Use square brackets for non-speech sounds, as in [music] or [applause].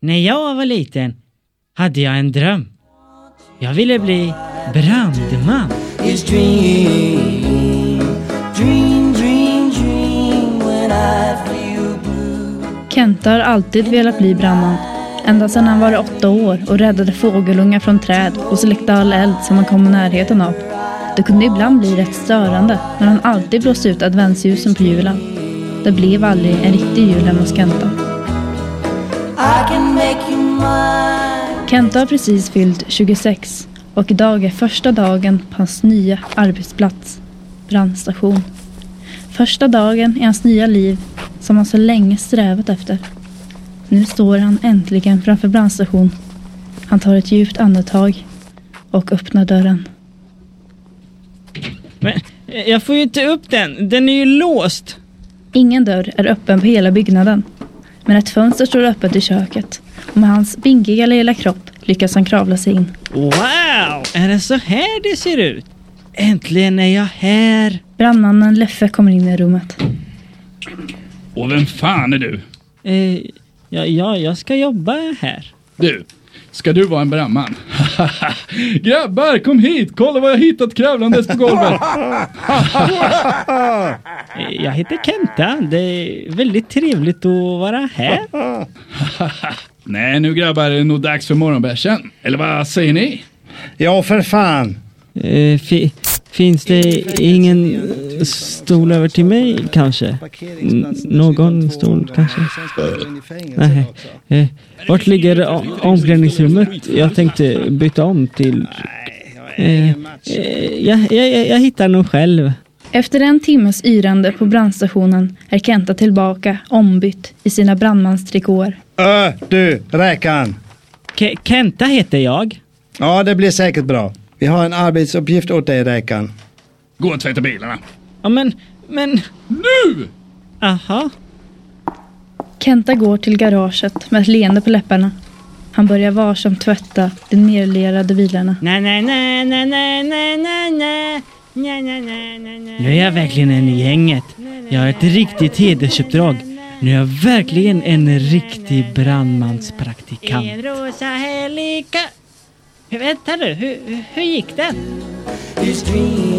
När jag var liten hade jag en dröm. Jag ville bli brandman. dream, dream, dream, dream when I feel blue. Kenta har alltid velat bli brandman. Ända sedan han var åtta år och räddade fågelungar från träd och släckte all eld som han kom i närheten av. Det kunde ibland bli rätt störande när han alltid blåste ut adventsljusen på julen. Det blev aldrig en riktig jul hemma hos Kenta. Kenta har precis fyllt 26 och idag är första dagen på hans nya arbetsplats, brandstation. Första dagen i hans nya liv som han så länge strävat efter. Nu står han äntligen framför brandstation. Han tar ett djupt andetag och öppnar dörren. Men eh, jag får ju inte upp den. Den är ju låst. Ingen dörr är öppen på hela byggnaden. Men ett fönster står öppet i köket. Och med hans binkiga lilla kropp lyckas han kravla sig in. Wow! Är det så här det ser ut? Äntligen är jag här. Brandmannen Leffe kommer in i rummet. Och vem fan är du? Eh, ja, ja, jag ska jobba här. Du, ska du vara en brandman? [laughs] Grabbar, kom hit! Kolla vad jag hittat kravlandes på golvet! [laughs] Jag heter Kenta. Det är väldigt trevligt att vara här. [laughs] Nej, nu grabbar är det nog dags för morgonbärsen. Eller vad säger ni? Ja, för fan. Fi, finns det ingen stol över till mig kanske? N- någon stol kanske? Nej. Eh, vart ligger omklädningsrummet? Jag tänkte byta om till... Eh, eh, jag, jag, jag hittar nog själv. Efter en timmes yrande på brandstationen är Kenta tillbaka ombytt i sina brandmanstrikåer. Ö, du, räkan. Ke- Kenta heter jag. Ja, det blir säkert bra. Vi har en arbetsuppgift åt dig, räkan. Gå och tvätta bilarna. Ja, men... Men... Nu! Aha. Kenta går till garaget med ett leende på läpparna. Han börjar varsamt tvätta de nerlerade bilarna. Nej, nej, nej, nej, nej, nej, nej, nej. Nej, nej, nej, nej, nej. Nu är jag verkligen en i gänget. Jag har ett riktigt hedersuppdrag. Nu är jag verkligen en riktig brandmanspraktikant. En rosa helika... Vänta nu, hur, hur gick den? Is dream,